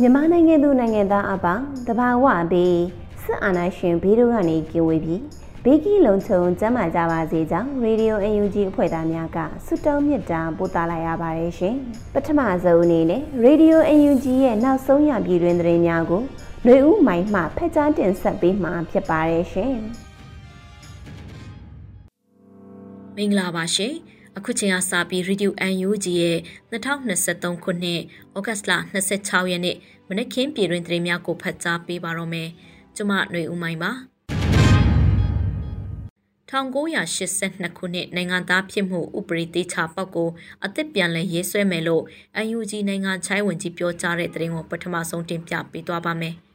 မြန်မာနိုင်ငံသူနိုင်ငံသားအပေါင်းတဘာဝဘေးစစ်အာဏာရှင်ဘေးတို့ကနေကင်းဝေးပြီးဘေးကင်းလုံခြုံကျန်းမာကြပါစေကြောင်းရေဒီယို UNG အဖွဲ့သားများကဆုတောင်းမြတ်တာပို့သလာရပါတယ်ရှင်ပထမဆုံးအနေနဲ့ရေဒီယို UNG ရဲ့နောက်ဆုံးရပြည်တွင်သတင်းများကိုຫນွေဦးမိုင်မှဖက်ကြားတင်ဆက်ပေးမှာဖြစ်ပါတယ်ရှင်မင်္ဂလာပါရှင် အခုချိန်ကစပြီး Radio UNG ရဲ့2023ခုနှစ်ဩဂတ်လ26ရက်နေ့မနက်ခင်းပြည်တွင်သတင်းများကိုဖတ်ကြားပေးပါတော့မယ်။ကျွန်မຫນွေဦးမိုင်းပါ။1982ခုနှစ်နိုင်ငံသားဖြစ်မှုဥပဒေတေချာပေါက်ကိုအသစ်ပြန်လည်ရေးဆွဲမယ်လို့ UNG နိုင်ငံချိုင်းဝင်ကြီးပြောကြားတဲ့သတင်းကိုပထမဆုံးတင်ပြပေးသွားပါမယ်။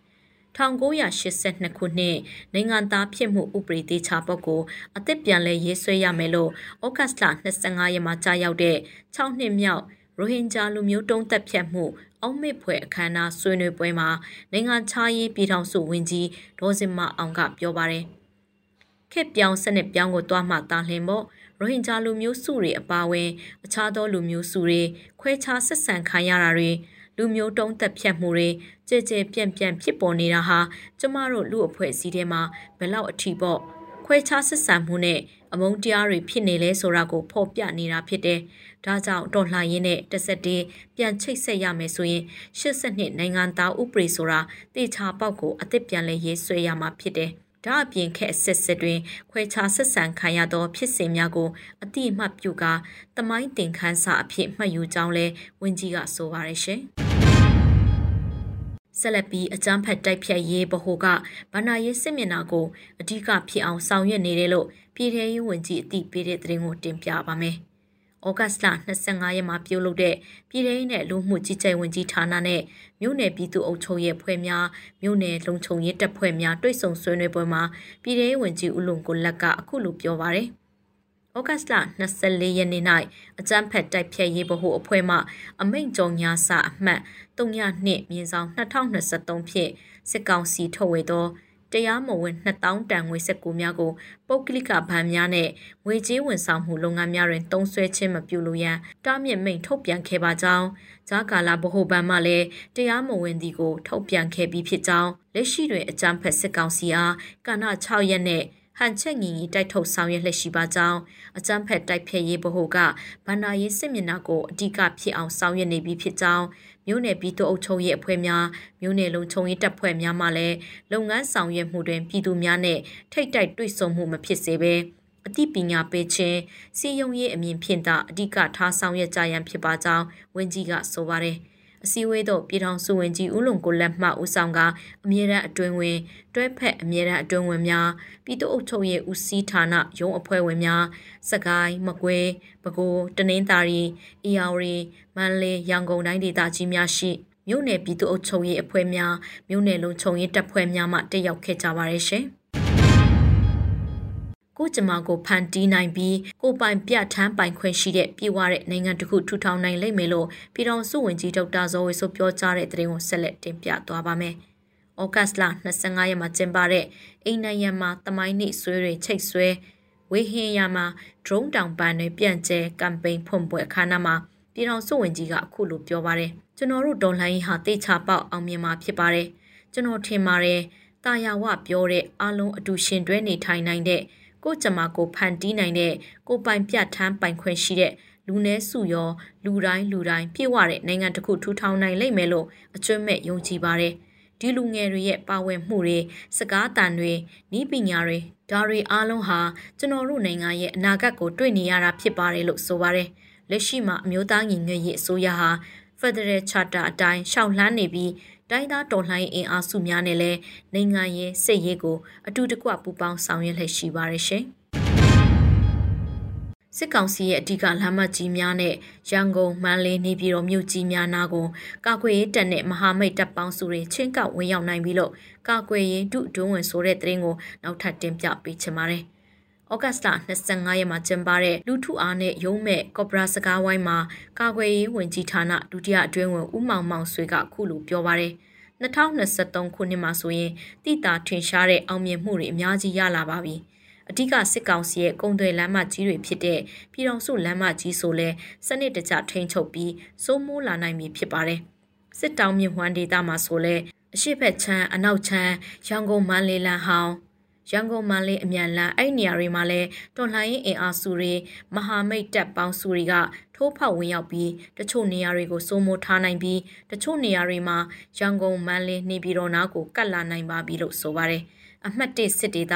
1982ခုနှစ်နိုင်ငံသားဖြစ်မှုဥပဒေသေးချာပုတ်ကိုအသစ်ပြန်လည်ရေးဆွဲရမယ်လို့ဩဂတ်စ်လ25ရက်မှာကြာရောက်တဲ့6နှစ်မြောက်ရိုဟင်ဂျာလူမျိုးတုံးသက်ဖြတ်မှုအောက်မေ့ဖွယ်အခမ်းအနားဆွေးနွေးပွဲမှာနိုင်ငံခြားရေးပြည်ထောင်စုဝန်ကြီးဒေါ်စင်မအောင်ကပြောပါတယ်။ခက်ပြောင်းစနစ်ပြောင်းကိုတွားမှတားလှင်ဖို့ရိုဟင်ဂျာလူမျိုးစုတွေအပါအဝင်အခြားသောလူမျိုးစုတွေခွဲခြားဆက်ဆံခံရတာတွေ လူမျိုးတုံးသက်ဖြတ်မှုတွေကြဲကြဲပြန့်ပြန့်ဖြစ်ပေါ်နေတာဟာကျမတို့လူအဖွဲ့အစည်းထဲမှာဘယ်လောက်အထိပေါ့ခွဲခြားဆက်ဆံမှုနဲ့အမုန်းတရားတွေဖြစ်နေလဲဆိုတာကိုဖော်ပြနေတာဖြစ်တယ်။ဒါကြောင့်တော်လှန်ရေးနဲ့တဆက်တည်းပြန်ချိတ်ဆက်ရမယ်ဆိုရင်82နိုင်ငံသားဥပဒေဆိုတာတေချာပေါက်ကိုအသစ်ပြန်လဲရေးဆွဲရမှာဖြစ်တယ်။ ဒါအပြင်ခက်အဆက်ဆက်တွင်ခွဲခြားဆက်ဆံခံရသောဖြစ်စဉ်များကိုအတိအမှတ်ပြုကာတမိုင်းတင်ခန်းစာအဖြစ်မှတ်ယူကြောင်းလဲဝင်းကြီးကဆိုပါရရှင်။ဆက်လက်ပြီးအကြမ်းဖက်တိုက်ဖြတ်ရေးဗဟိုကဗဏ္ဍာရေးစစ်မျက်နှာကိုအဓိကဖြစ်အောင်ဆောင်ရွက်နေတယ်လို့ပြည်ထရေးဝန်ကြီးအသိပေးတဲ့သတင်းကိုတင်ပြပါမယ်။ ဩဂတ်စ်လ25ရက်မှာပြုလုပ်တဲ့ပြည်ထောင်နဲ့လူမှုကြီးကြပ်ဝင်ကြီးဌာနနဲ့မြို့နယ်ပြည်သူ့အုပ်ချုပ်ရေးဖွဲ့များမြို့နယ်လုံခြုံရေးတပ်ဖွဲ့များတွိတ်ဆုံဆွေးနွေးပွဲမှာပြည်ထောင်ဝင်ကြီးဦးလုံကိုလက်ကအခုလိုပြောပါရယ်။ဩဂတ်စ်လ24ရက်နေ့၌အကြမ်းဖက်တိုက်ဖျက်ရေးဗဟိုအဖွဲ့မှအမိန့်ကြော်ညာစာအမှတ်32မြင်းဆောင်2023ဖြင့်စစ်ကောင်စီထုတ်ဝေသော တရားမဝင်2000တန်ငွေစက်ကူများကိုပုတ်ကလစ်ကဗန်များနဲ့ငွေကြေးဝန်ဆောင်မှုလုပ်ငန်းများတွင်တုံးဆွဲခြင်းမပြုလိုရန်တားမြစ်မိန့်ထုတ်ပြန်ခဲ့ပါကြောင်းဂျာကာလာဗဟိုဘဏ်မှလည်းတရားမဝင်သည်ကိုထုတ်ပြန်ခဲ့ပြီးဖြစ်ကြောင်းလက်ရှိတွင်အကြမ်းဖက်စစ်ကောင်စီအားကာဏ6ရက်နဲ့ ဟန်ချက်ညီညီတိုက်ထုတ်ဆောင်ရွက်လက်ရှိပါကြောင်းအကြမ်းဖက်တိုက်ဖျက်ရေးဗဟိုကဗန္နာရေးစစ်မျက်နှာကိုအဓိကဖြစ်အောင်ဆောင်ရွက်နေပြီးဖြစ်ကြောင်းမြို့နယ်ပြည်သူ့အုပ်ချုပ်ရေးအဖွဲ့များမြို့နယ်လုံခြုံရေးတပ်ဖွဲ့များမှလည်းလုပ်ငန်းဆောင်ရွက်မှုတွင်ပြည်သူများနဲ့ထိတ်တိုက်တွေ့ဆုံမှုမဖြစ်စေဘဲအသိပညာပေးခြင်းစီယုံရေးအမြင်ဖြင့်သာအဓိကထားဆောင်ရွက်ကြရန်ဖြစ်ပါကြောင်းဝင်းကြီးကဆိုပါတယ်။ အစည်းအဝေးသို့ပြည်ထောင်စုဝန်ကြီးဦးလုံကိုလက်မှဦးဆောင်ကအမြဲတမ်းအတွင်းဝင်တွဲဖက်အမြဲတမ်းအတွင်းဝင်များပြည်သူ့အုပ်ချုပ်ရေးဦးစီးဌာနရုံးအဖွဲ့ဝင်များစကိုင်းမကွဲပဲခူးတနင်္သာရီအေရဝတီမန္တလေးရန်ကုန်တိုင်းဒေသကြီးများရှိမြို့နယ်ပြည်သူ့အုပ်ချုပ်ရေးအဖွဲ့များမြို့နယ်လုံခြုံရေးတပ်ဖွဲ့များမှတက်ရောက်ခဲ့ကြပါရရှင်။ ကိုကျမကိုဖန်တီးနိုင်ပြီးကိုပိုင်ပြထမ်းပိုင်ခွင့်ရှိတဲ့ပြည်ဝတဲ့နိုင်ငံတစ်ခုထူထောင်နိုင်လိမ့်မယ်လို့ပြည်တော်စုဝင်ကြီးဒေါက်တာဇော်ဝေဆိုပြောကြားတဲ့သတင်းကိုဆက်လက်တင်ပြသွားပါမယ်။ဩဂတ်လ25ရက်မှာကျင်းပတဲ့အိမ်နိုင်ငံမှာတမိုင်းနေ့ဆွေးတွေချိတ်ဆွဲဝေဟင်ယာမှာ drone တောင်ပန်းတွေပြန့်ကျဲကမ်ပိန်းဖွင့်ပွဲအခမ်းအနားမှာပြည်တော်စုဝင်ကြီးကအခုလိုပြောပါတယ်။ကျွန်တော်တို့ဒေါ်လာရင်းဟာတိတ်ချပေါက်အောင်မြင်မှာဖြစ်ပါတယ်။ကျွန်တော်ထင်ပါတယ်။တာယာဝပြောတဲ့အားလုံးအတူရှင်တွဲနေထိုင်နိုင်တဲ့ ကိုကျမကိုဖန်တီးနိုင်တဲ့ကိုပိုင်ပြတ်ထမ်းပိုင်ခွင့်ရှိတဲ့လူနည်းစုရောလူတိုင်းလူတိုင်းပြည့်ဝတဲ့နိုင်ငံတစ်ခုထူထောင်နိုင်လိမ့်မယ်လို့အကျွမ်းမဲ့ယုံကြည်ပါတယ်။ဒီလူငယ်တွေရဲ့ပါဝင်မှုတွေစကားတန်တွေဤပညာတွေဒါတွေအားလုံးဟာကျွန်တော်တို့နိုင်ငံရဲ့အနာဂတ်ကိုတွေ့နေရတာဖြစ်ပါတယ်လို့ဆိုပါတယ်။လက်ရှိမှာအမျိုးသားညီညွတ်ရေးအစိုးရဟာ Federal Charter အတိုင်းရှောက်လှမ်းနေပြီးတိုင်းသားတော်လှန်ရေးအင်အားစုများနဲ့လည်းနိုင်ငံရေးစိတ်ရေးကိုအတူတကွပူးပေါင်းဆောင်ရွက်လှည့်ရှိပါရရှင်။စစ်ကောင်စီရဲ့အဓိကလမ်းမကြီးများနဲ့ရန်ကုန်မန္တလေးနေပြည်တော်မြို့ကြီးများနာကိုကာကွယ်ရေးတပ်နဲ့မဟာမိတ်တပ်ပေါင်းစုတွေချင်းကောက်ဝင်ရောက်နိုင်ပြီးလို့ကာကွယ်ရေးဒုဒုဝင်ဆိုတဲ့တရင်ကိုနောက်ထပ်တင်ပြပေးချင်ပါတယ်။ ဩဂတ်စ်လ25ရက်မှာကျင်းပတဲ့လူထုအားနဲ့ရုံးမဲ့ကော့ပရာစကားဝိုင်းမှာကာကွယ်ရေးဝန်ကြီးဌာနဒုတိယအတွင်းဝန်ဦးမောင်မောင်ဆွေကခုလိုပြောပါတယ်။2023ခုနှစ်မှာဆိုရင်တိတာထင်ရှားတဲ့အောင်မြင်မှုတွေအများကြီးရလာပါပြီ။အဓိကစစ်ကောင်စီရဲ့ကုန်သွယ်လမ်းမကြီးတွေဖြစ်တဲ့ပြည်တော်စုလမ်းမကြီးဆိုလဲစနစ်တကျထိန်းချုပ်ပြီးစိုးမိုးလာနိုင်ပြီဖြစ်ပါတယ်။စစ်တောင်မြင့်ဝမ်းဒေသမှာဆိုလဲအရှိတ်ဘက်ချမ်းအနောက်ချမ်းရန်ကုန်မန္တလေးလမ်းဟောင်း ရန်ကုန်မန္တလေးအမြန်လမ်းအဲ့နေရာတွေမှာလဲတော်လှန်ရေးအင်အားစုတွေမဟာမိတ်တပ်ပေါင်းစုတွေကထိုးဖောက်ဝင်ရောက်ပြီးတချို့နေရာတွေကိုစိုးမိုးထားနိုင်ပြီးတချို့နေရာတွေမှာရန်ကုန်မန္တလေးနေပြည်တော်နားကိုကတ်လာနိုင်ပါပြီလို့ဆိုပါတယ်။အမှတ်၁စစ်ဒေသ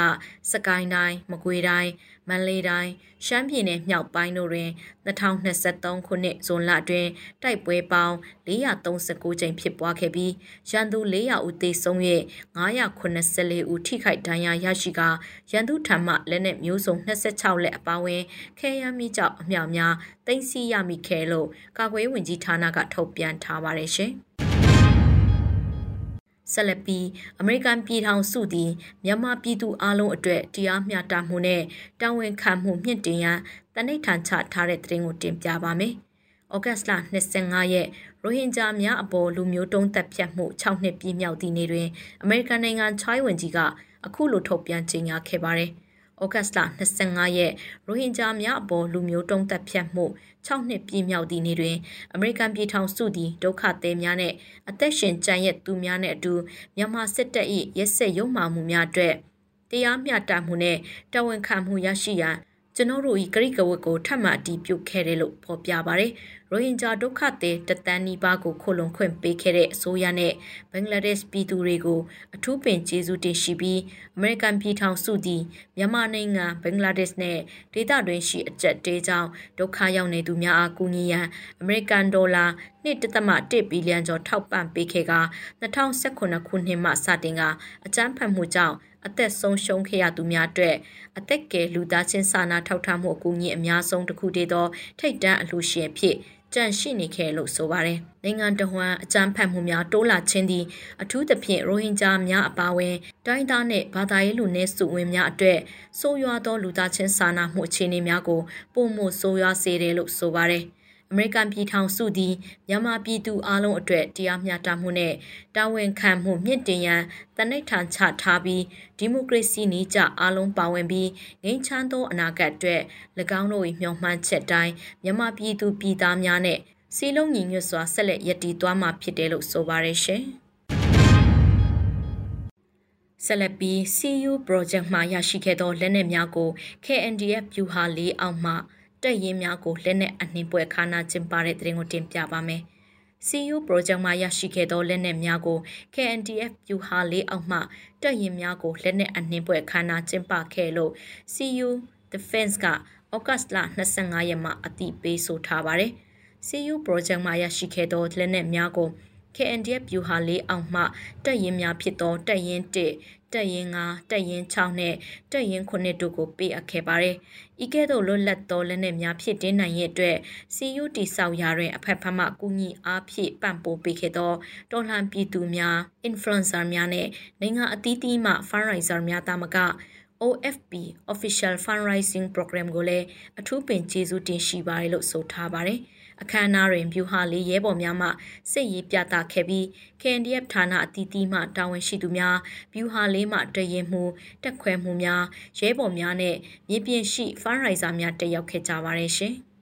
စကိုင်းတိုင်းမကွေးတိုင်း မန္တလေးတိုင်းရှမ်းပြည်နယ်မြောက်ပိုင်းတို့တွင်2023ခုနှစ်ဇွန်လအတွင်းတိုက်ပွဲပေါင်း439ကြိမ်ဖြစ်ပွားခဲ့ပြီးရန်သူ400ဦးသေဆုံး၍984ဦးထိခိုက်ဒဏ်ရာရရှိကာရန်သူထံမှလက်နက်မျိုးစုံ26လက်အပါအဝင်ခဲယမ်းမိကြောက်အမြောက်များတင်စီရမိခဲ့လို့ကာကွယ်ဝင်ကြီးဌာနကထုတ်ပြန်ထားပါတယ်ရှင်။ ဆက်လက်ပြီးအမေရိကန်ပြည်ထောင်စုသည်မြန်မာပြည်သူအလုံးအတွက်တရားမျှတမှုနဲ့တာဝန်ခံမှုမြင့်တင်ရန်တနိဋ္ဌာန်ချထားတဲ့သတင်းကိုတင်ပြပါမယ်။ဩဂတ်စ်လ25ရက်ရိုဟင်ဂျာများအပေါ်လူမျိုးတုံးသက်ဖြတ်မှု6နှစ်ပြည့်မြောက်သည့်နေ့တွင်အမေရိကန်နိုင်ငံချိုင်းဝင်ကြီးကအခုလိုထုတ်ပြန်ကြေညာခဲ့ပါတယ်။ဩဂတ်စ်လ25ရက်ရိုဟင်ဂျာများအပေါ်လူမျိုးတုံးသက်ဖြတ်မှု 6နှစ်ပြည့်မြောက်သည့်နေ့တွင်အမေရိကန်ပြည်ထောင်စုသည်ဒုက္ခသည်များနဲ့အသက်ရှင်ကျန်ရစ်သူများနဲ့အတူမြန်မာစစ်တပ်၏ရက်စက်ရုံမှမှုများအတွက်တရားမျှတမှုနဲ့တာဝန်ခံမှုရရှိရန် ကျွန်တော်တို့ဤဂရိကဝတ်ကိုထပ်မံအတည်ပြုခဲ့တယ်လို့ဖော်ပြပါရယ်ရိုဟင်ဂျာဒုက္ခသည်တသန်းနီးပါးကိုခိုလုံခွင့်ပေးခဲ့တဲ့အစိုးရနဲ့ဘင်္ဂလားဒေ့ရှ်ပြည်သူတွေကိုအထူးပင်ကျေးဇူးတင်ရှိပြီးအမေရိကန်ပြည်ထောင်စုသည်မြန်မာနိုင်ငံဘင်္ဂလားဒေ့ရှ်နဲ့ဒေသတွင်းရှိအကြက်တေးကြောင့်ဒုက္ခရောက်နေသူများအားကူညီရန်အမေရိကန်ဒေါ်လာ1.1ဘီလီယံကျော်ထောက်ပံ့ပေးခဲ့က2019ခုနှစ်မှစတင်ကအကြမ်းဖက်မှုကြောင့် အသက်ဆုံးရှုံးခဲ့ရသူများအတွက်အသက်ကယ်လူသားချင်းစာနာထောက်ထားမှုအကူအညီအများဆုံးတစ်ခုတည်းသောထိတ်တန့်အလှရှင်ဖြစ်ကြန့်ရှိနေခဲ့လို့ဆိုပါတယ်။နိုင်ငံတော်ဝန်အကြမ်းဖက်မှုများတိုးလာခြင်းသည်အထူးသဖြင့်ရိုဟင်ဂျာများအပါအဝင်တိုင်းသားနှင့်ဘာသာရေးလူနည်းစုဝင်များအတွက်ဆိုးရွားသောလူသားချင်းစာနာမှုအခြေအနေများကိုပုံမှုဆိုးရွားစေတယ်လို့ဆိုပါတယ်။ အမေရိကန်ပြည်ထောင်စုသည်မြန်မာပြည်သူအလုံးအတွက်တရားမျှတမှုနဲ့တာဝန်ခံမှုမြင့်တင်ရန်တနိဋ္ဌာန်ချထားပြီးဒီမိုကရေစီနည်းကျအလုံးပါဝင်ပြီးငြိမ်းချမ်းသောအနာဂတ်အတွက်၎င်းတို့၏မျှော်မှန်းချက်တိုင်းမြန်မာပြည်သူပြည်သားများနဲ့စီလုံးညီညွတ်စွာဆက်လက်ရည်တည်သွားမှာဖြစ်တယ်လို့ဆိုပါရရှင်ဆက်လက်ပြီး CU project မှာရရှိခဲ့သောလက်နက်များကို KNDF ဗျူဟာလေးအောက်မှ တပ်ရင်းများကိုလက်နက်အနှင်းပွဲခါနာကျင်းပတဲ့တဲ့ရင်ကိုတင်ပြပါမယ်။ CU project မှာရရှိခဲ့သောလက်နက်များကို KNDF ပြူဟာလေးအောက်မှတပ်ရင်းများကိုလက်နက်အနှင်းပွဲခါနာကျင်းပခဲ့လို့ CU Defense ကဩဂတ်စ်လ25ရက်မှာအတိပေးဆိုထားပါတယ်။ CU project မှာရရှိခဲ့သောလက်နက်များကို KNDF ဗျူဟာလေးအောင်မှတက်ရင်များဖြစ်သောတက်ရင်1 တက်ရင်9တက်ရင်6နဲ့တက်ရင်9တို့ကိုပေးအပ်ခဲ့ပါတယ်။ဤကဲ့သို့လွတ်လပ်သောလက်နက်များဖြစ်တင်းနိုင်ရဲ့အတွက် CUT ဆောက်ရာတွင်အဖက်ဖက်မှကူညီအားဖြင့်ပံ့ပိုးပေးခဲ့သောတော်လှန်ပြည်သူများ influencer များနဲ့နိုင်ငံအသီးသီးမှ fundraiser များသားမက OFP Official Fundraising Program ကိုလည်းအထူးပင်ကျေးဇူးတင်ရှိပါတယ်လို့ဆိုထားပါတယ်။ အခမ်းအနားတွင်ဗျူဟာလေးရဲဘော်များမှစစ်ရေးပြသခဲ့ပြီး KNDF ဌာနအသီးသီးမှတာဝန်ရှိသူများဗျူဟာလေးမှတရင်မှုတက်ခွဲမှုများရဲဘော်များနဲ့မြေပြင်ရှိဖန်ရိုင်ဇာများတက်ရောက်ခဲ့ကြပါတယ်ရှင်။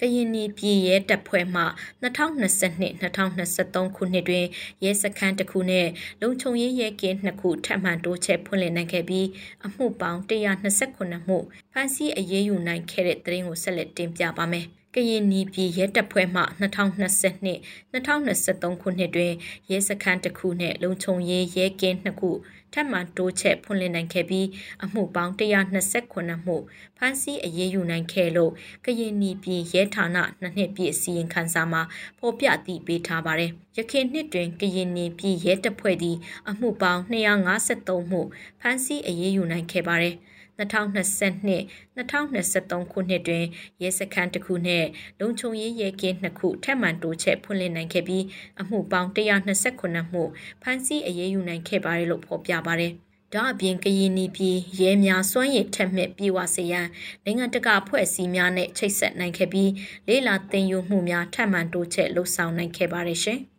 ကရင်နီပြည်ရဲတပ်ဖွဲ့မှ2022-2023ခုနှစ်တွင်ရဲစခန်းတစ်ခုနဲ့လုံခြုံရေးရဲကင်းနှစ်ခုထပ်မံတိုးချဲ့ဖွင့်လှစ်နိုင်ခဲ့ပြီးအမှုပေါင်း129မှုဖမ်းဆီးအရေးယူနိုင်ခဲ့တဲ့သတင်းကိုဆက်လက်တင်ပြပါမယ်။ကရင်နီပြည်ရဲတပ်ဖွဲ့မှ2022-2023ခုနှစ်တွင်ရဲစခန်းတစ်ခုနဲ့လုံခြုံရေးရဲကင်းနှစ်ခု ထပ်မံတိုးချဲ့ဖွင့်လှစ်နိုင်ခဲ့ပြီးအမှုပေါင်း129မှုဖမ်းဆီးအရေးယူနိုင်ခဲ့လို့ကရင်နီပြည်ရဲဌာနနှစ်နှစ်ပြည့်စီရင်ခံစာမှာဖော်ပြတည်ပေးထားပါတယ်။ရခိုင်နှစ်တွင်ကရင်နီပြည်ရဲတပ်ဖွဲ့သည်အမှုပေါင်း253မှုဖမ်းဆီးအရေးယူနိုင်ခဲ့ပါတယ်။ 2022-2023ခုနှစ်တွင်ရဲစခန်းတစ်ခုနှင့်လုံခြုံရေးရဲကင်းနှစ်ခုထပ်မံတိုးချဲ့ဖွင့်လှစ်နိုင်ခဲ့ပြီးအမှုပေါင်း129မှုဖမ်းဆီးအရေးယူနိုင်ခဲ့ပါတယ်လို့ဖော်ပြပါတယ်။ဒါအပြင်ကရင်နီပြည်ရဲများစွမ်းရည်ထက်မြက်ပြေဝစေရန်နိုင်ငံတကာဖွဲ့စည်းများနဲ့ချိတ်ဆက်နိုင်ခဲ့ပြီးလေးလာတင်ယူမှုများထပ်မံတိုးချဲ့လှုပ်ဆောင်နိုင်ခဲ့ပါတယ်ရှင်။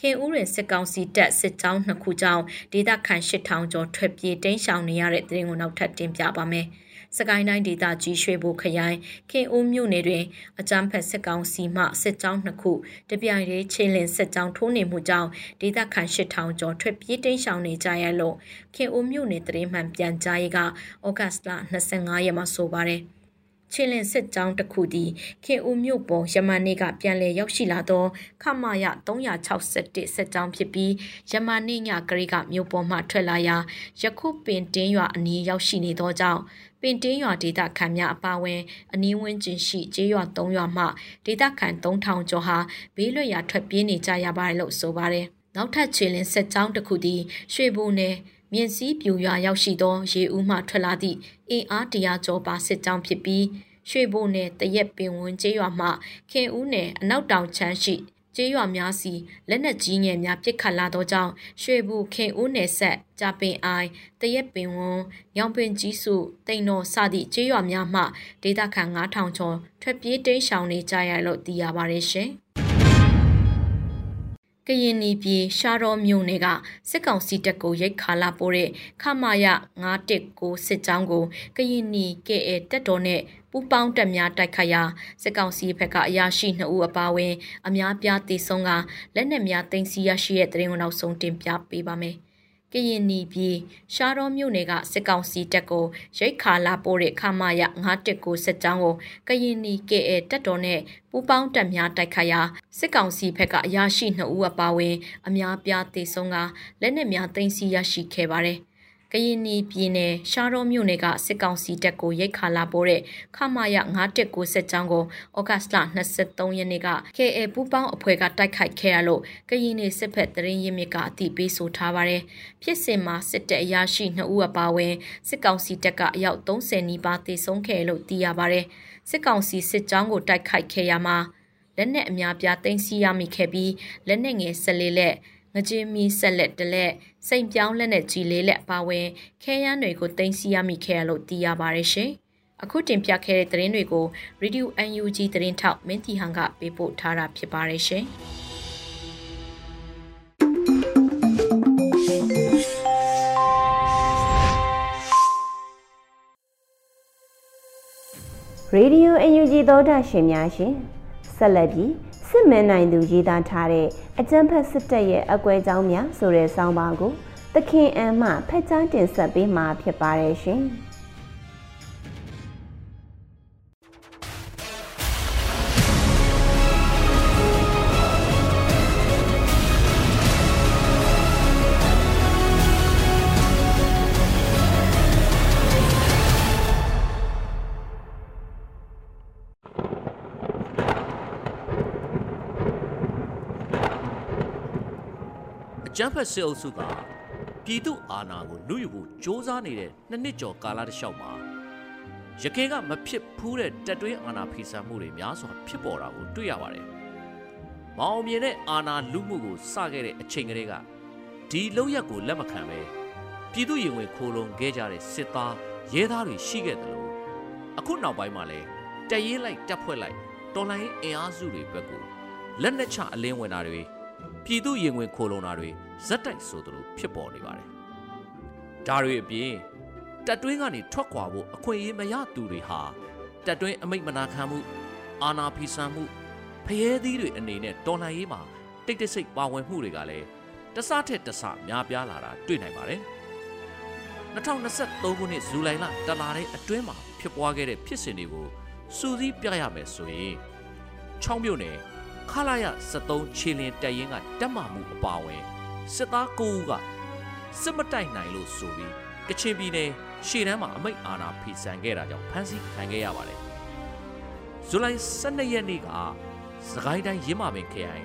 ခင်ဦးရင်စစ်ကောင်စီတပ်စစ်ကြောင်းနှစ်ခုကြောင့်ဒေသခံ8000ကျော်ထွက်ပြေးတိမ်းရှောင်နေရတဲ့တဲ့ရင်ကိုနောက်ထပ်တင်ပြပါမယ်။စကိုင်းတိုင်းဒေသကြီးရွှေဘိုခရိုင်ခင်ဦးမြို့နယ်တွင် အကြမ်းဖက်စစ်ကောင်စီမှစစ်ကြောင်းနှစ်ခုတပြိုင်တည်းချင်းလင်စစ်ကြောင်းထိုးနေမှုကြောင့်ဒေသခံ8000ကျော်ထွက်ပြေးတိမ်းရှောင်နေကြရလို့ခင်ဦးမြို့နယ်တရင်မှန်ပြန်ကြားရေးကဩဂတ်စ်လ25ရက်မှာဆိုပါတယ်။ ချင်းလင်စစ်ကြောင်းတစ်ခုသည်ခင်ဦးမြို့ပေါ်ယမန်နေ့ကပြန်လည်ရောက်ရှိလာသောခမာယ361စစ်ကြောင်းဖြစ်ပြီးယမန်နေ့ညကလေးကမြို့ပေါ်မှထွက်လာရာယခုပင်တင်းရွာအနီးရောက်ရှိနေသောကြောင့်ပင်တင်းရွာဒေသခံများအပါအဝင်အနီးဝန်းကျင်ရှိကျေးရွာ3ရွာမှဒေသခံ3000ကျော်ဟာဘေးလွတ်ရာထွက်ပြေးနေကြရပါတယ်လို့ဆိုပါတယ်နောက်ထပ်ခြေလင်းဆက်ကြောင်းတစ်ခုသည်ရွှေဘိုနယ် မြင့်စည်းပြူရွာရောက်ရှိသောရေဦးမှထွက်လာသည့်အင်အားတရာကျော်ပါစစ်ကြောင်းဖြစ်ပြီးရွှေဘိုနယ်တရက်ပင်ဝန်းကျေးရွာမှခင်ဦးနယ်အနောက်တောင်ချမ်းရှိကျေးရွာများစီလက်နက်ကြီးငယ်များပစ်ခတ်လာသောကြောင့်ရွှေဘူးခင်ဦးနယ်ဆက်ကြပင်အိုင်တရက်ပင်ဝန်းညောင်ပင်ကြီးစုတိန်တော်စသည့်ကျေးရွာများမှဒေသခံ9000ကျော်ထွက်ပြေးတိမ်းရှောင်နေကြရလို့သိရပါတယ်ရှင်။ ကရင်နီပြည်ရှားတော်မြို့နယ်ကစစ်ကောင်စီတပ်ကိုရိတ်ခါလာပို့တဲ့ခမာယ919စစ်ကြောင်းကိုကရင်နီ KA တပ်တော်နဲ့ပူပေါင်းတပ်များတိုက်ခတ်ရာစစ်ကောင်စီဘက်ကအရာရှိ2ဦးအပါအဝင် အများပြားတေဆုံးကလက်နက်များတင်စီရရှိတဲ့တရင်ကိုနောက်ဆုံးတင်ပြပေးပါမယ်။ ကရင်နီပြည်ရှားတော်မြို့နယ်ကစစ်ကောင်စီတပ်ကိုရိတ်ခါလာပို့တဲ့ခမာရ919စစ်ကြောင်းကိုကရင်နီ KA တပ်တော်နဲ့ပူးပေါင်းတပ်များတိုက်ခတ်ရာစစ်ကောင်စီဘက်ကအရာရှိ2ဦးအပါအဝင် အများပြားတေဆုံးကလက်နက်များတင်စီရရှိခဲ့ပါတယ်။ ကရင်နီပြည်နယ်ရှားတော်မြို့နယ်ကစစ်ကောင်စီတပ်ကိုရိတ်ခါလာပိုးတဲ့ခမာယ919စစ်ကြောင်းကိုဩဂတ်စ်လ23ရက်နေ့က KA ပူပေါင်းအဖွဲ့ကတိုက်ခိုက်ခဲ့ရလို့ကရင်နီစစ်ဖက်တရင်ရင်းမြစ်ကအတိပေးဆိုထားပါတယ်။ဖြစ်စဉ်မှာစစ်တပ်အရာရှိ2ဦးအပါအဝင်စစ်ကောင်စီတပ်ကအယောက်30နီးပါးတေဆုံးခဲ့လို့သိရပါတယ်။စစ်ကောင်စီစစ်ကြောင်းကိုတိုက်ခိုက်ခဲ့ရမှာလက်နက်အများပြားတင်စီရမိခဲ့ပြီးလက်နက်ငယ်၁၄လက် ငကြင်းမီဆက်လက်တလက်စိန်ပြောင်းလက်နဲ့ကြီးလေးလက်ပါဝင်ခဲရန်တွေကိုတင်စီရမိခဲ့ရလို့သိရပါတယ်ရှင်။အခုတင်ပြခဲ့တဲ့သတင်းတွေကို Radio UNG သတင်းထောက်မင်းတီဟန်ကပေးပို့ထားတာဖြစ်ပါတယ်ရှင်။ Radio UNG သောတာရှင်များရှင် ဆက်လက်ပြီးစစ်မှန်နိုင်သူရေးသားထားတဲ့အကြံဖက်စစ်တပ်ရဲ့အကွဲကြောင်းများဆိုတဲ့ဆောင်းပါးကိုသခင်အန်မှဖက်ကြားတင်ဆက်ပေးမှာဖြစ်ပါတယ်ရှင်။ ကျန်းဖက်စစ်အုပ်စုကပြည်သူအာဏာကိုလူယူဖို့စ조사နေတဲ့နှစ်နှစ်ကျော်ကာလတစ်လျှောက်မှာရခင်ကမဖြစ်ဖူးတဲ့တက်တွင်းအာဏာဖီဆန်မှုတွေများစွာဖြစ်ပေါ်တာကိုတွေ့ရပါတယ်။မောင်မြင်တဲ့အာဏာလူမှုကိုစခဲ့တဲ့အချိန်ကလေးကဒီလောက်ရက်ကိုလက်မခံပဲပြည်သူရင်ဝင်ခိုးလုံခဲ့ကြတဲ့စစ်သားရဲသားတွေရှိခဲ့တယ်လို့အခုနောက်ပိုင်းမှာလဲတရေးလိုက်တက်ဖွဲ့လိုက်တော်လိုင်းအင်အားစုတွေဘက်ကိုလက်နက်ချအလင်းဝင်တာတွေပြည်သူရင်ဝင်ခိုးလုံတာတွေ ဇက်တိုက်ဆိုသလိုဖြစ်ပေါ်နေပါတယ်။ဒါတွေအပြင်တက်တွင်းကနေထွက်ခွာဖို့အခွင့်အရေးမရသူတွေဟာတက်တွင်းအမိတ်မနာခံမှုအာနာဖီဆန်မှုဖျဲသီးတွေအနေနဲ့တော်လှန်ရေးမှာတိတ်တဆိတ်ပါဝင်မှုတွေကလည်းတဆထက်တဆများပြားလာတာတွေ့နိုင်ပါတယ်2023ခုနှစ်ဇူလိုင်လတလတဲ့အတွင်းမှာဖြစ်ပွားခဲ့တဲ့ဖြစ်စဉ်တွေကိုစူးစီးပြရမယ်ဆိုရင်6မြို့နယ်ခလာရ73ခြေလင်တက်ရင်ကတက်မှမှုအပါဝင် စစ်သား9ဦးကစစ်မတိုက်နိုင်လို့ဆိုပြီးကချင်ပြည်နယ်ရှေ့တန်းမှာအမိတ်အာဏာဖီဆန်ခဲ့တာကြောင့်ဖမ်းဆီးခံခဲ့ရပါတယ်ဇူလိုင်12ရက်နေ့ကစကိုင်းတိုင်းရင်းမာပင်ခရိုင်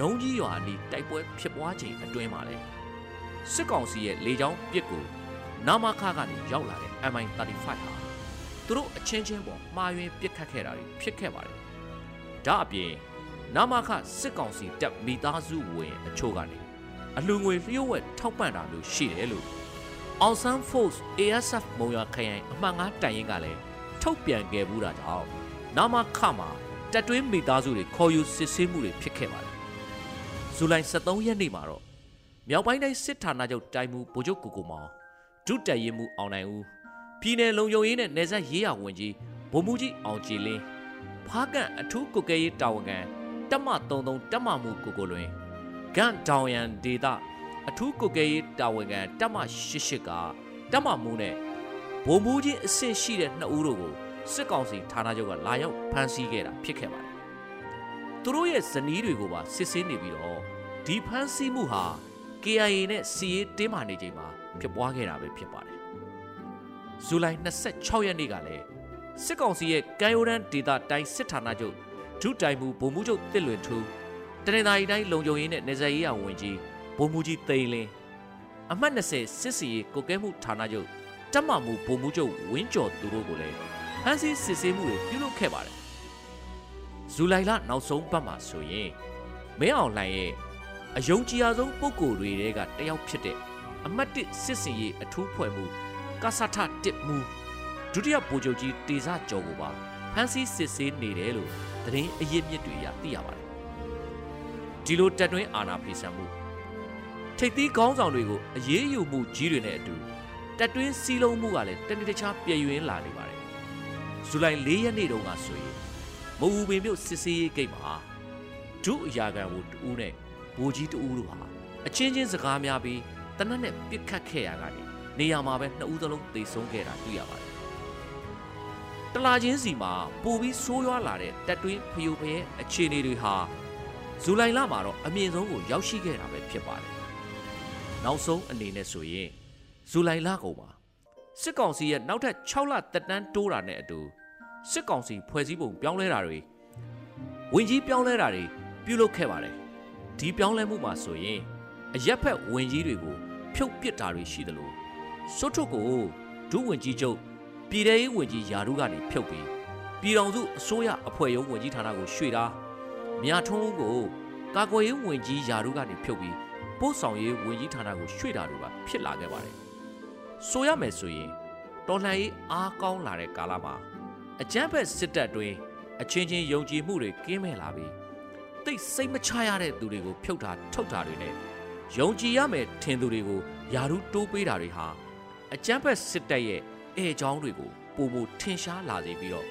နုံကြီးရွာအနီးတိုက်ပွဲဖြစ်ပွားချိန်အတွင်းမှာလေစစ်ကောင်စီရဲ့လေကြောင်းပစ်ကူနာမခကနေရောက်လာတဲ့ MI35 ဟာသူတို့အချင်းချင်းပေါ်မှားယွင်းပစ်ခတ်ခဲ့တာတွေဖြစ်ခဲ့ပါတယ်။ဒါအပြင်နာမခစစ်ကောင်စီတပ်မိသားစုဝင်အချို့ကနေ အလူငွေလျှို့ဝှက်ထောက်ပံ့တာမျိုးရှိတယ်လို့အောင်ဆန်း Force ASF မုံရွာခရိုင်အမှတ်9တိုင်ရင်ကလည်းထုတ်ပြန်ခဲ့ဘူးတာကြောင့်နာမခမှာတက်တွင်းမိသားစုတွေခေါ်ယူစစ်ဆေးမှုတွေဖြစ်ခဲ့ပါတယ်။ဇူလိုင်23ရက်နေ့မှာတော့မြောက်ပိုင်းတိုင်းစစ်ဌာနချုပ်တိုင်မူဗိုလ်ချုပ်ကိုကိုမောင်ဒုတက်ရင်မှုအောင်နိုင်ဦးပြည်နယ်လုံခြုံရေးနဲ့နယ်စပ်ရေးရာဝန်ကြီးဗိုလ်မှူးကြီးအောင်ကြည်လင်းဖားကန်အထူးကုကဲရေးတာဝန်ခံတက်မ33တက်မမှုကိုကိုလွင် ဂန့်တောင်ရန်ဒေတာအထူးကုကဲရေးတာဝန်ခံတက်မ88ကတက်မမှုနဲ့ဗိုလ်မှူးကြီးအဆင့်ရှိတဲ့နှစ်ဦးတို့ကိုစစ်ကောင်စီဌာနချုပ်ကလာရောက်ဖမ်းဆီးခဲ့တာဖြစ်ခဲ့ပါတယ်။သူတို့ရဲ့ဇနီးတွေကိုပါစစ်ဆေးနေပြီးတော့ဒီဖမ်းဆီးမှုဟာ KIA နဲ့စီရေးတင်းမာနေချိန်မှာဖြစ်ပွားခဲ့တာပဲဖြစ်ပါတယ်။ဇူလိုင်26ရက်နေ့ကလည်းစစ်ကောင်စီရဲ့ကံရိုးတန်းဒေတာတိုင်းစစ်ဌာနချုပ်ဒုတိုင်မှုဗိုလ်မှူးချုပ်တစ်လွင်ထူး တနင်္သာရီတိုင်းလုံခြုံရေးနဲ့နေဆက်ရေးအောင်ဝင်ကြီးဗိုလ်မှူးကြီးသိန်းလင်းအမှတ်20စစ်စီရေးကိုကဲမှုဌာနချုပ်တက်မမှုဗိုလ်မှူးချုပ်ဝင်းကျော်သူတို့ကိုလည်းဖမ်းဆီးစစ်ဆေးမှုတွေပြုလုပ်ခဲ့ပါတယ်။ဇူလိုင်လနောက်ဆုံးပတ်မှာဆိုရင်မင်းအောင်လှိုင်ရဲ့အယုံကြည်ရဆုံးပုံကိုယ်တွေတဲကတယောက်ဖြစ်တဲ့အမတ်တစ်စစ်စင်ရေးအထူးဖွဲ့မှုကဆထတစ်မှုဒုတိယဗိုလ်ချုပ်ကြီးတေဇကျော်ကိုပါဖမ်းဆီးစစ်ဆေးနေတယ်လို့သတင်းအရစ်မြစ်တွေရသိရပါတယ် ဒီလိုတက်တွင်းအာဏာဖီဆန်မှုထိပ်သီးခေါင်းဆောင်တွေကိုအရေးယူမှုကြီးတွေနဲ့အတူတက်တွင်းစီးလုံးမှုကလည်းတနေ့တခြားပြည့်ရွင်လာနေပါတယ်ဇူလိုင်၄ရက်နေ့တုန်းကဆိုရင်မအူပင်မြို့စစ်စေးရေးဂိတ်မှာဒုအရာခံကိုတူးနဲ့ဘိုးကြီးတူးတို့ဟာအချင်းချင်းစကားများပြီးတနက်နဲ့ပြစ်ခတ်ခဲ့ရကနေနေရာမှာပဲနှစ်ဦးသလုံးသေဆုံးခဲ့တာတွေ့ရပါတယ်။တလာချင်းစီမှာပိုပြီးဆိုးရွားလာတဲ့တက်တွင်းဖျို့ဖျဲအခြေအနေတွေဟာ ဇူလိုင်လမှာတော့အမြင့်ဆုံးကိုရောက်ရှိခဲ့တာပဲဖြစ်ပါတယ်။နောက်ဆုံးအနေနဲ့ဆိုရင်ဇူလိုင်လကုန်မှာစစ်ကောင်စီရဲ့နောက်ထပ်6လတက်တန်းတိုးတာနဲ့အတူစစ်ကောင်စီဖွဲ့စည်းပုံပြောင်းလဲတာတွေဝင်ကြီးပြောင်းလဲတာတွေပြုလုပ်ခဲ့ပါတယ်။ဒီပြောင်းလဲမှုမှာဆိုရင်အရက်ဖက်ဝင်ကြီးတွေကိုဖြုတ်ပစ်တာတွေရှိသလိုစွတ်ထုတ်ကိုဒုဝင်ကြီးချုပ်ပြည်ထောင်ရေးဝင်ကြီးယာရုကနေဖြုတ်ပြီးပြည်တော်စုအစိုးရအဖွဲ့ရုံးဝင်ကြီးဌာနကိုရွှေ့တာ မြထွန်းဦးကိုကာကွယ်ရေးဝင်ကြီးယာရုကနေဖြုတ်ပြီးပို့ဆောင်ရေးဝင်ကြီးဌာနကိုရွှေ့တာတွေပါဖြစ်လာခဲ့ပါတယ်ဆိုရမယ်ဆိုရင်တော်လှန်ရေးအားကောင်းလာတဲ့ကာလမှာအကြမ်းဖက်စစ်တပ်တွင်အချင်းချင်းယုံကြည်မှုတွေကင်းမဲ့လာပြီးတိတ်စိတ်မချရတဲ့သူတွေကိုဖြုတ်တာထုတ်တာတွေနဲ့ယုံကြည်ရမယ်ထင်သူတွေကိုယာရုတိုးပေးတာတွေဟာအကြမ်းဖက်စစ်တပ်ရဲ့အဲချောင်းတွေကိုပုံမထင်ရှားလာစေပြီးတော့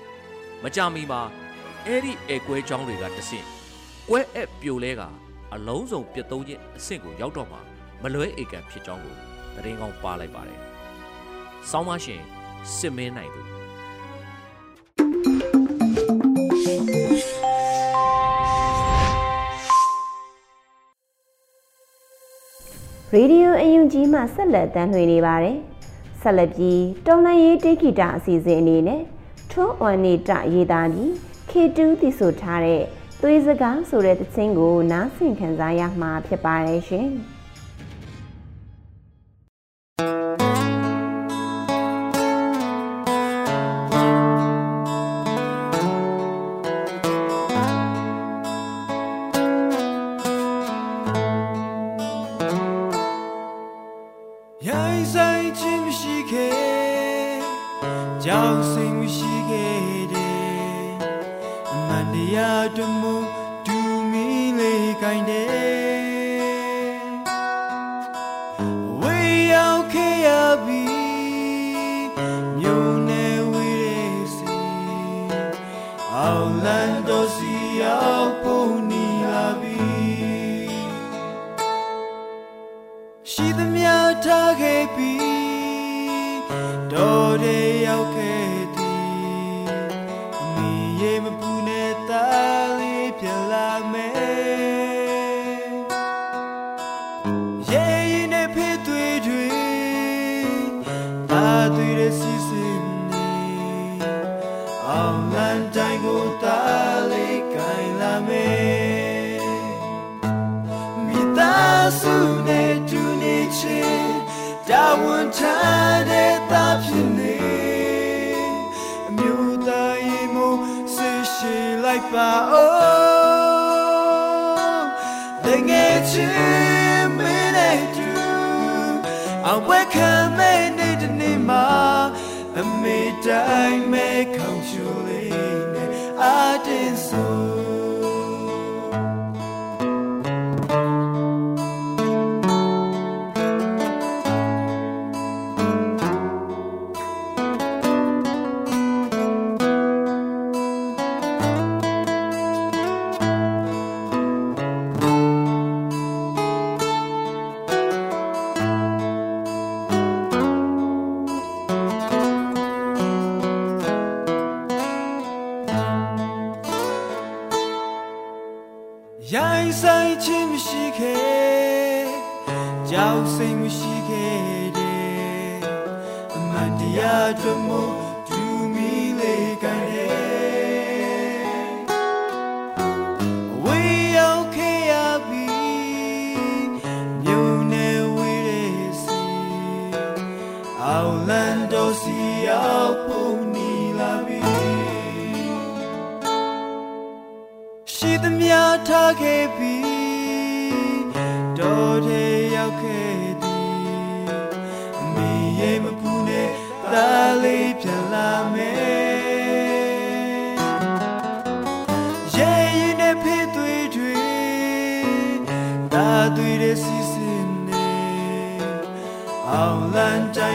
မကြမီမှာအဲ့ဒီအဲကွဲချောင်းတွေကတဆင့် ကွဲအပ်ပြိုလဲကအလုံးစုံပြတ်သုံးခြင်းအဆင့်ကိုရောက်တော့မှမလွဲဧကန်ဖြစ်ကြောင်းကိုတရင်ကောင်းပါလိုက်ပါတယ်။ဆောင်းမရှင်စစ်မင်းနိုင်သူရေဒီယိုအယူကြီးမှဆက်လက်တမ်းလွှင့်နေပါတယ်။ဆက်လက်ပြီးတော်လန်ရေးတေဂီတာအစီအစဉ်အနေနဲ့ထွန်းအွန်နေတာရေးသားပြီး K2 သိဆိုထားတဲ့ သွေးစကားဆိုတဲ့သချင်းကိုနားဆင်ခံစားရမှာဖြစ်ပါတယ်ရှင်။အောင် ဝဲခံမဲ့နေတဲ့နေ့မှာအမေတိုင်းမဲ့ခေါင်းချိုလေးနဲ့အတင်းဆို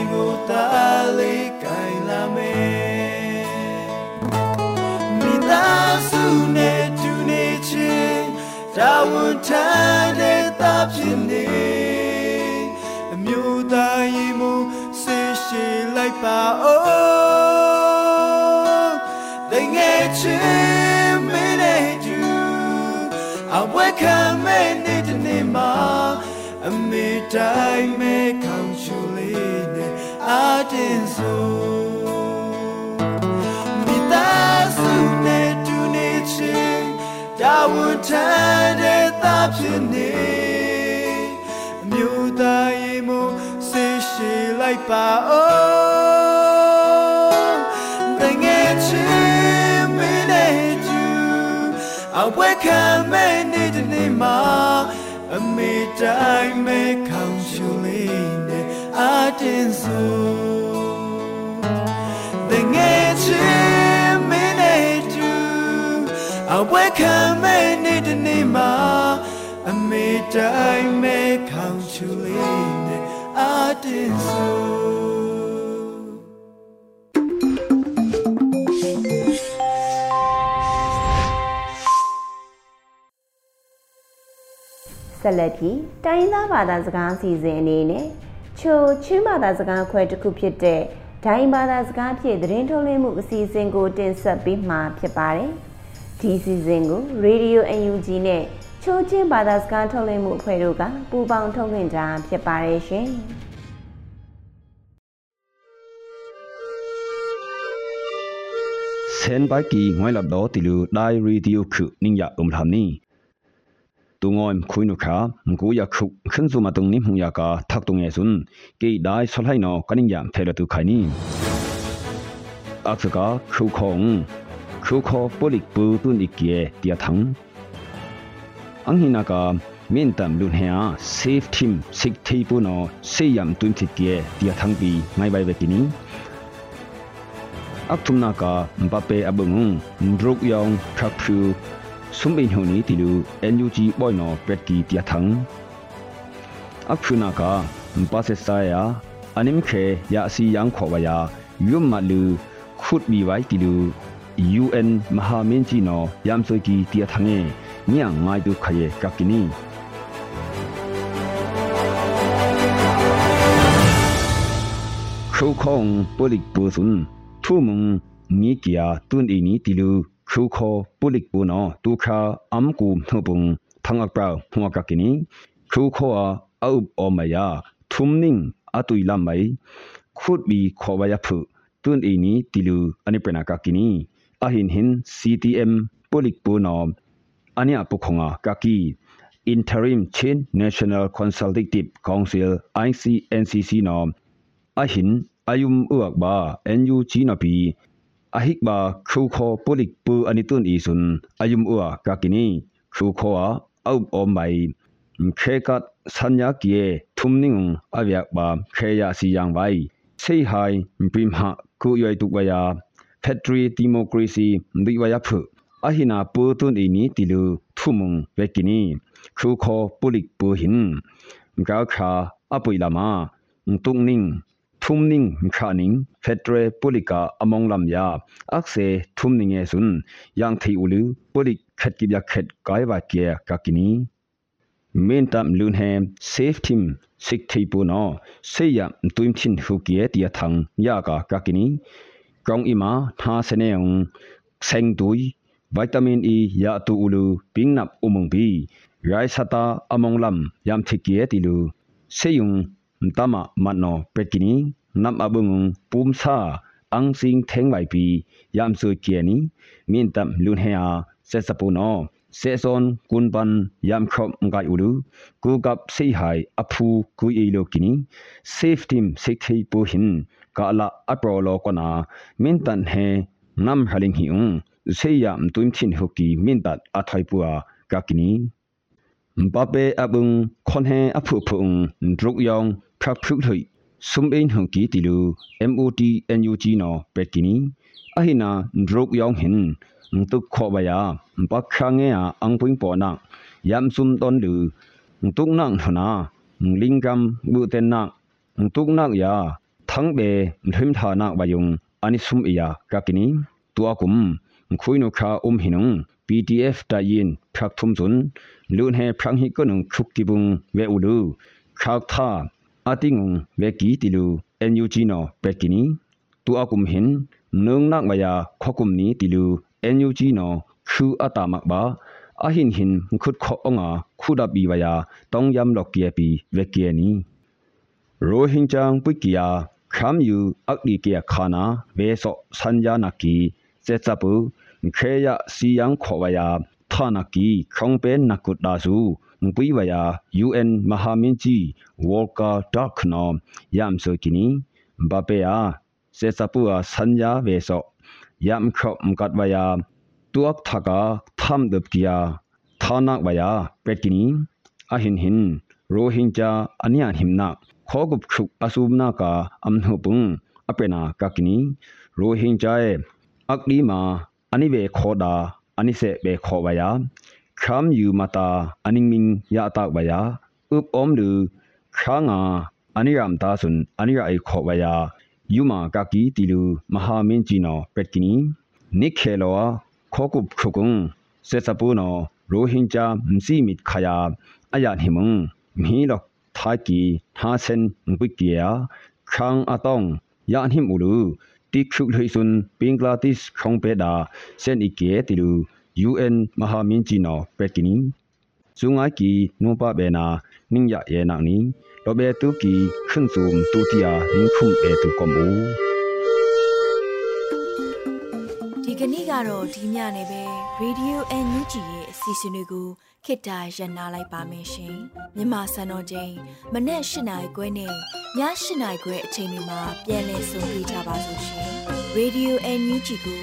င်းကိုတားလေးကိုင်လာမယ်မိသားစုနဲ့တူနေချင်းတာဝန်ထမ်းတဲ့သားဖြစ်နေအမျိုးသားရင်မို့ဆေးရှိလိုက်ပါအောင်တငယ်ချင်းမင်းနဲ့တူအဝဲခံမဲ့နေတဲ့နေ့မှာအမေတိုင်းမဲ့ခေါင်းချူလေးနဲ့ အတင်းဆိုမိသားစုနဲ့တူနေချင်းတာဝန်ထမ်းတဲ့သားဖြစ်နေအမျိုးသားရင်မို့ဆေးရှိလိုက်ပါအောင်တငယ်ချင်းမင်းနဲ့တူအဝဲခံမဲ့နေတဲ့နေ့မှာအမေတိုင်းမဲ့ခေါင်းချူလေးနဲ့ အတင်းဆို the nature minute I wake up minute nima a me die me count you lean I did so ဆက်လက်ပြီးတိုင်းရင်းသားဘာသာစကားအစီအစဉ်အနေနဲ့ ချိုချင်းဘာသာစကားခွဲတစ်ခုဖြစ်တဲ့ဒိုင်းဘာသာစကားဖြင့်သတင်းထုတ်လွှင့်မှုအစီအစဉ်ကိုတင်ဆက်ပေးမှာဖြစ်ပါတယ်။ဒီအစီအစဉ်ကို Radio UNG နဲ့ချိုချင်းဘာသာစကားထုတ်လွှင့်မှုအဖွဲ့တို့ကပူးပေါင်းထုတ်လွှင့်တာဖြစ်ပါတယ်ရှင်။ เซนไปกีงวยลับดอติลูไดรีดิโอคุนิงยาอุมทามนี่ ตุงอยคุยนุขามกูยาคุขึ้นซูมาตุงนิมหุงยากาทักตุงเอซุนกีไดสลายนอกันิงยามเทลตุไขนี่อักษกาคุคงคุคอปลิกปูตุนอีกเกียเตียทังอังหินากามินตัมลุนเฮียเซฟทีมสิกทีปูนอเซยัมตุนติเกียเตียทังปีไม่ใบเวกินี ak thumna ka mbappe abung ndruk yong sum bin honi ti lu NUG boy no pet ki tia thang akhuna ka mpa se sa ya anim khe ya si yang kho ba ya yum ma lu khut mi wai ti lu UN maha min ji no yam so ki tia thang e nya ngai du khaye ka kini ခုခုံပိုလိပုစွန်သူမုံနီကီယာတွန်အီနီတီလူ ชูโคปุลิกปูนอตูคาอัมกูมทบุงทังอักปราหัวกักินีชูโคอาอุบอมายาทุมนิ่งอตุยลามไมขุดบีขอวายพุตุนอีนี้ติลูอันนี้เป็นอากากินีอาหินหิน CTM ปุลิกปูนออันนี้ปุคงอากากี Interim Chin National Consultative Council ICNCC นออาหินอายุมเอือกบา NUG นอปี ahik ma khu kho polik pu ani tun i sun ayum ua ka kini khu kho a au om mai khe ka sanya kie thum ning avyak ba khe ya si yang bai sei hai prim ha ku yoi tu wa ya factory democracy ndi wa ya phu ahina pu tun i ni tilu thumung ve kini khu kho polik pu hin ga kha apui lama tung ning thumning mkhaning fetre polika among lam ya akse thumning e sun yang thi ulu polik khat ki bya khat kai ba ke ka kini main tam lun he safe team sik thi pu no se ya tuim chin hu ki e tia thang ya ka ka kini kong ima tha se ne ung seng dui vitamin e ya tu ulu ping nap umung bi rai sata among lam yam thi ki e ti lu se yung ntama mano pekini นำอาบุงปุมซาอังซิงเทงไวปียามสุเกียนีมินตัมลุนเฮียเซสปูนอเซซอนกุนปันยามครบงไกอุลูกูกับซีไฮอภูกูอีโลกินีเซฟทีมสิกทีปูหินกาลาอัปโรโลกนามินตันเฮนำฮลิงฮิงเซียมตุมทินฮุกีมินตัดอาทัยปัวกากินีมปาเปอบุงคนเฮอภูพุงดรุกยองพระพุทธ sum ein hong ki tilu mot nug no pekini ahina drok yong hin ntuk kho ba ya pakha nge a ang puing po na yam sum ton lu ntuk nang thana lingam bu ten na ntuk nak ya thang be hrim tha na ba yung ani sum iya kakini tua kum khui no kha um hinung pdf ta yin phak thum jun lu he phrang hi ko nung khuk ti bung ve ulu khak tha တိဘုံဝဲဥလူခါသာအတိငုံဝဲကီတီလူ NUG နောပက်ကိနီတူအကုမ်ဟင်နုံနက်မယာခခုမ်နီတီလူ NUG နောခုအတာမဘာအဟင်ဟင်ခုတ်ခောအငါခုဒဘီဝယာတောင်းယမ်လော့ကီပီဝက်ကီ နီရိုဟင်ဂျန်ပုကီယာခမ်ယူအက်ဒီကီယာခါနာဝေဆောစန်ယာနာကီစေချပူခေယစီယန်ခောဝယာဌာနကီခေါင်ပဲနကုတ်ဒါစုပွိဝယာ UN မဟာမင်းကြီးဝေါ်ကာဒေါက်နောယမ်ဆိုကီနီဘပေယာစေချပူအစန်ယာဝေဆောยามครบมกัดวายาตัวทักาทำดับกียาทานักวายาเป็ดกินีอาหินหินโรฮิงจาอันยานหิมนักขอกุบขุกอสูบนากาอัมหุปุงอเปนากากินีโรฮิงจาเออักลีมาอันนี้เบขอดาอันนี้เสเบขอวายา ခရမ်ယူမတာအနင်းမင်းယာတောက်ဘယာဥပအုံးလူခါငါအနိရမ်တာဆွန်အနိရအိခောဘယာယူမာကကီတီလူမဟာမင်းကြီးနော်ပက်ကီနီနိခေလောခောကုပ်ခုကုံစေစပူနော်ရိုဟင်ဂျာမစီမစ်ခယာအယာနိမုံမီလောသာကီသာစန်ဘိကီယာခန်းအတောင်ယာနိမူလူတိခုလွိဆွန်ပင်္ဂလာတိစ်ခေါင်ပေဒါစန်အီကေတီလူ UN မဟာမင်းကြီးနော်ပက်ကီနီဇုံငါကီနုပဘေနာနင်းရရဲ့နာနီလောဘေတူကီခွန်းစုံတူတီယာလင်းခုမ်ဘေတူကမူဒီကနေ့ကတော့ဒီညနေပဲ Radio NUG ရဲ့အစီအစဉ်လေးကိုခေတ္တရ延လိုက်ပါမယ်ရှင်မြန်မာစံတော်ချိန်မနေ့၈နိုင်ခွဲနဲ့ည၈နိုင်ခွဲအချိန်တွေမှာပြောင်းလဲဆိုပြကြပါလို့ရှင် Radio NUG ကို